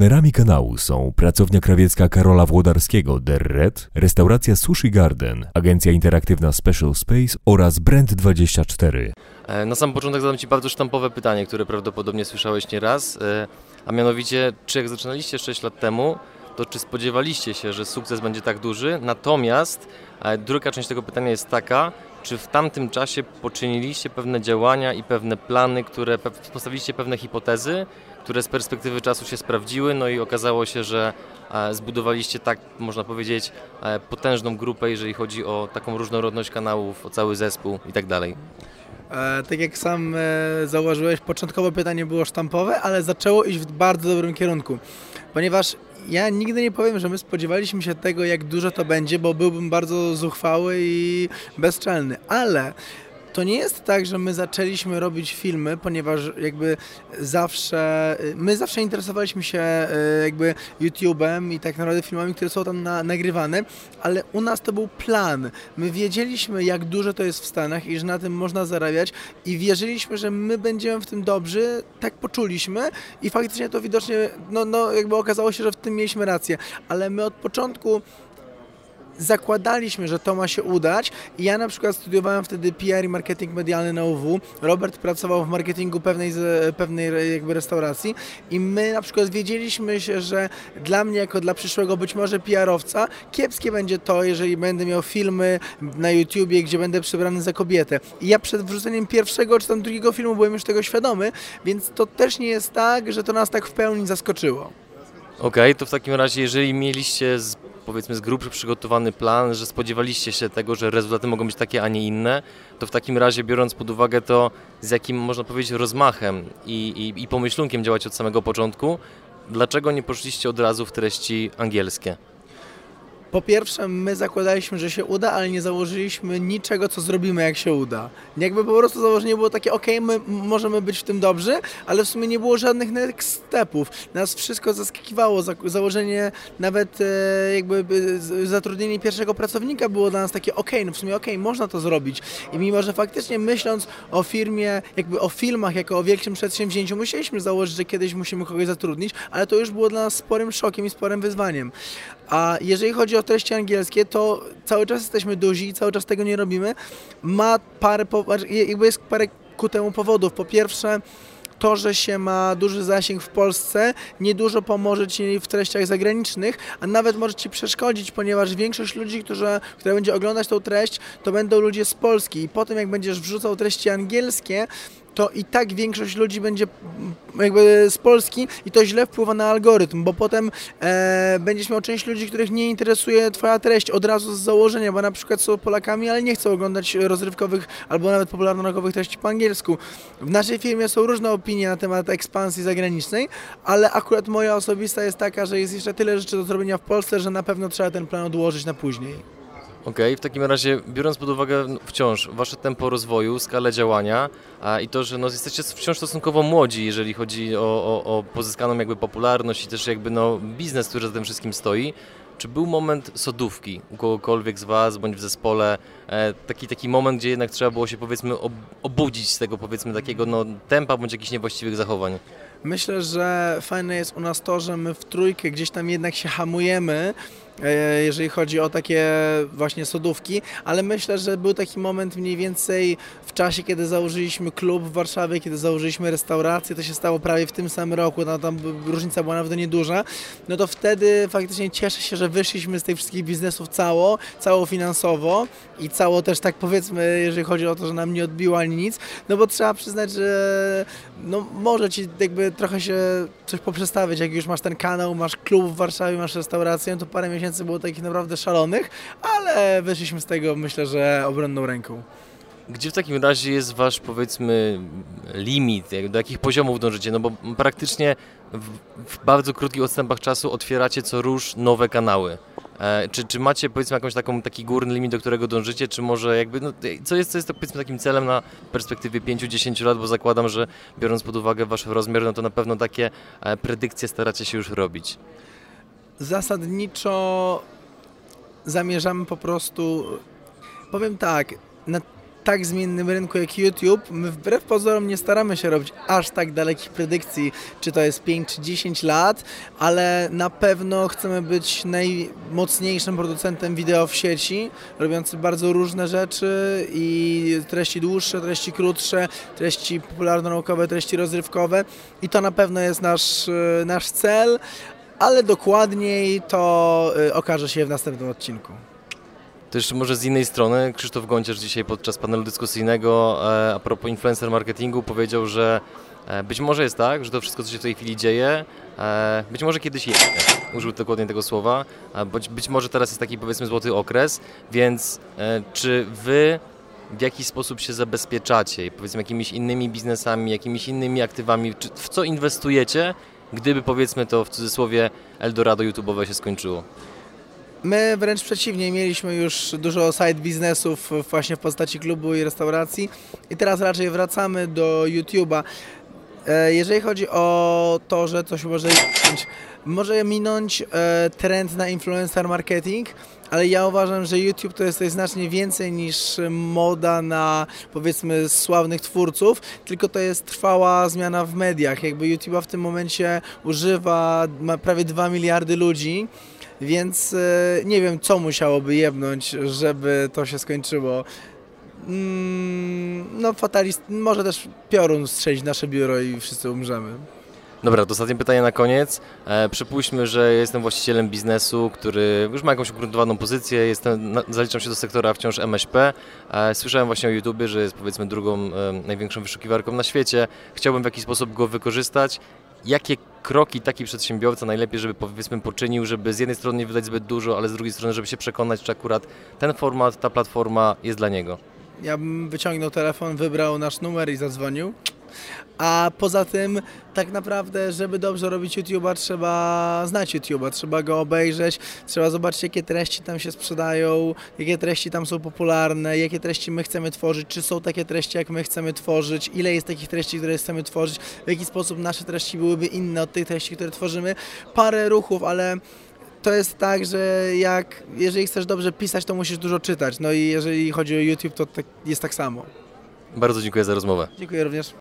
Partnerami kanału są pracownia krawiecka Karola Włodarskiego The Red, restauracja Sushi Garden, agencja interaktywna Special Space oraz Brand24. E, Na sam początek zadam Ci bardzo sztampowe pytanie, które prawdopodobnie słyszałeś nieraz, e, a mianowicie, czy jak zaczynaliście 6 lat temu, to czy spodziewaliście się, że sukces będzie tak duży? Natomiast e, druga część tego pytania jest taka, czy w tamtym czasie poczyniliście pewne działania i pewne plany, które postawiliście pewne hipotezy, które z perspektywy czasu się sprawdziły, no i okazało się, że e, zbudowaliście tak, można powiedzieć, e, potężną grupę, jeżeli chodzi o taką różnorodność kanałów, o cały zespół i tak dalej. E, tak jak sam zauważyłeś, początkowo pytanie było sztampowe, ale zaczęło iść w bardzo dobrym kierunku. Ponieważ ja nigdy nie powiem, że my spodziewaliśmy się tego, jak dużo to będzie, bo byłbym bardzo zuchwały i bezczelny. Ale to nie jest tak, że my zaczęliśmy robić filmy, ponieważ jakby zawsze, my zawsze interesowaliśmy się e, jakby YouTube'em i tak naprawdę filmami, które są tam na, nagrywane, ale u nas to był plan. My wiedzieliśmy, jak dużo to jest w Stanach i że na tym można zarabiać i wierzyliśmy, że my będziemy w tym dobrzy, tak poczuliśmy i faktycznie to widocznie, no, no jakby okazało się, że w tym mieliśmy rację, ale my od początku zakładaliśmy, że to ma się udać i ja na przykład studiowałem wtedy PR i marketing medialny na UW. Robert pracował w marketingu pewnej, pewnej jakby restauracji i my na przykład wiedzieliśmy się, że dla mnie jako dla przyszłego być może PR-owca kiepskie będzie to, jeżeli będę miał filmy na YouTubie, gdzie będę przebrany za kobietę. I ja przed wrzuceniem pierwszego czy tam drugiego filmu byłem już tego świadomy, więc to też nie jest tak, że to nas tak w pełni zaskoczyło. Okej, to w takim razie, jeżeli mieliście powiedzmy z grubszy przygotowany plan, że spodziewaliście się tego, że rezultaty mogą być takie, a nie inne, to w takim razie biorąc pod uwagę to, z jakim można powiedzieć rozmachem i, i, i pomyślunkiem działać od samego początku, dlaczego nie poszliście od razu w treści angielskie? Po pierwsze, my zakładaliśmy, że się uda, ale nie założyliśmy niczego, co zrobimy, jak się uda. Jakby po prostu założenie było takie, ok, my możemy być w tym dobrzy, ale w sumie nie było żadnych next stepów. Nas wszystko zaskakiwało. Za- Założenie, nawet e, jakby e, zatrudnienie pierwszego pracownika było dla nas takie, ok, no w sumie ok, można to zrobić. I mimo, że faktycznie myśląc o firmie, jakby o filmach, jako o wielkim przedsięwzięciu, musieliśmy założyć, że kiedyś musimy kogoś zatrudnić, ale to już było dla nas sporym szokiem i sporym wyzwaniem. A jeżeli chodzi o treści angielskie, to cały czas jesteśmy duzi cały czas tego nie robimy. Ma parę, po- znaczy, jakby jest parę ku temu powodów. Po pierwsze, to, że się ma duży zasięg w Polsce, niedużo pomoże Ci w treściach zagranicznych, a nawet może Ci przeszkodzić, ponieważ większość ludzi, którzy, która będzie oglądać tą treść, to będą ludzie z Polski i potem jak będziesz wrzucał treści angielskie, to i tak większość ludzi będzie mm, jakby z Polski i to źle wpływa na algorytm, bo potem e, będziesz miał część ludzi, których nie interesuje Twoja treść od razu z założenia, bo na przykład są Polakami, ale nie chcą oglądać rozrywkowych albo nawet popularno-naukowych treści po angielsku. W naszej firmie są różne opinie na temat ekspansji zagranicznej, ale akurat moja osobista jest taka, że jest jeszcze tyle rzeczy do zrobienia w Polsce, że na pewno trzeba ten plan odłożyć na później. Okej, w takim razie biorąc pod uwagę no, wciąż wasze tempo rozwoju, skalę działania a, i to, że no, jesteście wciąż stosunkowo młodzi, jeżeli chodzi o, o, o pozyskaną jakby popularność i też jakby no, biznes, który za tym wszystkim stoi, czy był moment sodówki u kogokolwiek z was bądź w zespole, e, taki, taki moment, gdzie jednak trzeba było się powiedzmy ob, obudzić z tego powiedzmy takiego no, tempa bądź jakichś niewłaściwych zachowań? Myślę, że fajne jest u nas to, że my w trójkę gdzieś tam jednak się hamujemy, jeżeli chodzi o takie właśnie sodówki, ale myślę, że był taki moment mniej więcej w czasie, kiedy założyliśmy klub w Warszawie, kiedy założyliśmy restaurację, to się stało prawie w tym samym roku, no, tam różnica była nawet nieduża, no to wtedy faktycznie cieszę się, że wyszliśmy z tych wszystkich biznesów cało, cało finansowo i cało też tak powiedzmy, jeżeli chodzi o to, że nam nie odbiło ani nic, no bo trzeba przyznać, że no może ci jakby trochę się coś poprzestawiać, jak już masz ten kanał, masz klub w Warszawie, masz restaurację, to parę miesięcy było takich naprawdę szalonych, ale wyszliśmy z tego myślę, że obronną ręką. Gdzie w takim razie jest wasz, powiedzmy, limit? Do jakich poziomów dążycie? No bo praktycznie w, w bardzo krótkich odstępach czasu otwieracie co róż nowe kanały. E, czy, czy macie, powiedzmy, jakąś taką, taki górny limit, do którego dążycie, czy może jakby, no, co jest, co jest powiedzmy takim celem na perspektywie 5-10 lat, bo zakładam, że biorąc pod uwagę wasz rozmiar, no to na pewno takie e, predykcje staracie się już robić. Zasadniczo zamierzamy po prostu, powiem tak, na tak zmiennym rynku jak YouTube, my wbrew pozorom nie staramy się robić aż tak dalekich predykcji, czy to jest 5 czy 10 lat, ale na pewno chcemy być najmocniejszym producentem wideo w sieci, robiący bardzo różne rzeczy i treści dłuższe, treści krótsze, treści popularno-naukowe, treści rozrywkowe. I to na pewno jest nasz, e, nasz cel, ale dokładniej to e, okaże się w następnym odcinku. To jeszcze może z innej strony, Krzysztof Gonciarz dzisiaj podczas panelu dyskusyjnego e, a propos influencer marketingu powiedział, że e, być może jest tak, że to wszystko, co się w tej chwili dzieje, e, być może kiedyś jest, użył dokładnie tego słowa, być, być może teraz jest taki powiedzmy złoty okres, więc czy wy w jakiś sposób się zabezpieczacie? Powiedzmy jakimiś innymi biznesami, jakimiś innymi aktywami, czy w co inwestujecie, gdyby powiedzmy to w cudzysłowie Eldorado YouTube'owe się skończyło? My wręcz przeciwnie, mieliśmy już dużo side biznesów właśnie w postaci klubu i restauracji i teraz raczej wracamy do YouTube'a. E, Jeżeli chodzi o to, że coś może minąć, może minąć e, trend na influencer marketing, ale ja uważam, że YouTube to jest coś znacznie więcej niż moda na powiedzmy sławnych twórców, tylko to jest trwała zmiana w mediach. Jakby YouTube'a w tym momencie używa ma prawie 2 miliardy ludzi. Więc e, nie wiem, co musiałoby jebnąć, żeby to się skończyło. Mm, No, fatalist, może też piorun strzelić nasze biuro i wszyscy umrzemy. Dobra, to ostatnie pytanie na koniec. E, przypuśćmy, że jestem właścicielem biznesu, który już ma jakąś ugruntowaną pozycję, jestem, na, zaliczam się do sektora wciąż MŚP. E, słyszałem właśnie o YouTube, że jest powiedzmy drugą e, największą wyszukiwarką na świecie. Chciałbym w jakiś sposób go wykorzystać. Jakie kroki taki przedsiębiorca najlepiej, żeby powiedzmy poczynił, żeby z jednej strony nie wydać zbyt dużo, ale z drugiej strony, żeby się przekonać, czy akurat ten format, ta platforma jest dla niego? Ja bym wyciągnął telefon, wybrał nasz numer i zadzwonił. A poza tym, tak naprawdę, żeby dobrze robić YouTube'a, trzeba znać YouTube'a, trzeba go obejrzeć, trzeba zobaczyć, jakie treści tam się sprzedają, jakie treści tam są popularne, jakie treści my chcemy tworzyć, czy są takie treści, jak my chcemy tworzyć, ile jest takich treści, które chcemy tworzyć, w jaki sposób nasze treści byłyby inne od tych treści, które tworzymy. Parę ruchów, ale to jest tak, że jak, jeżeli chcesz dobrze pisać, to musisz dużo czytać. No i jeżeli chodzi o YouTube, to tak, jest tak samo. Bardzo dziękuję za rozmowę. Dziękuję również.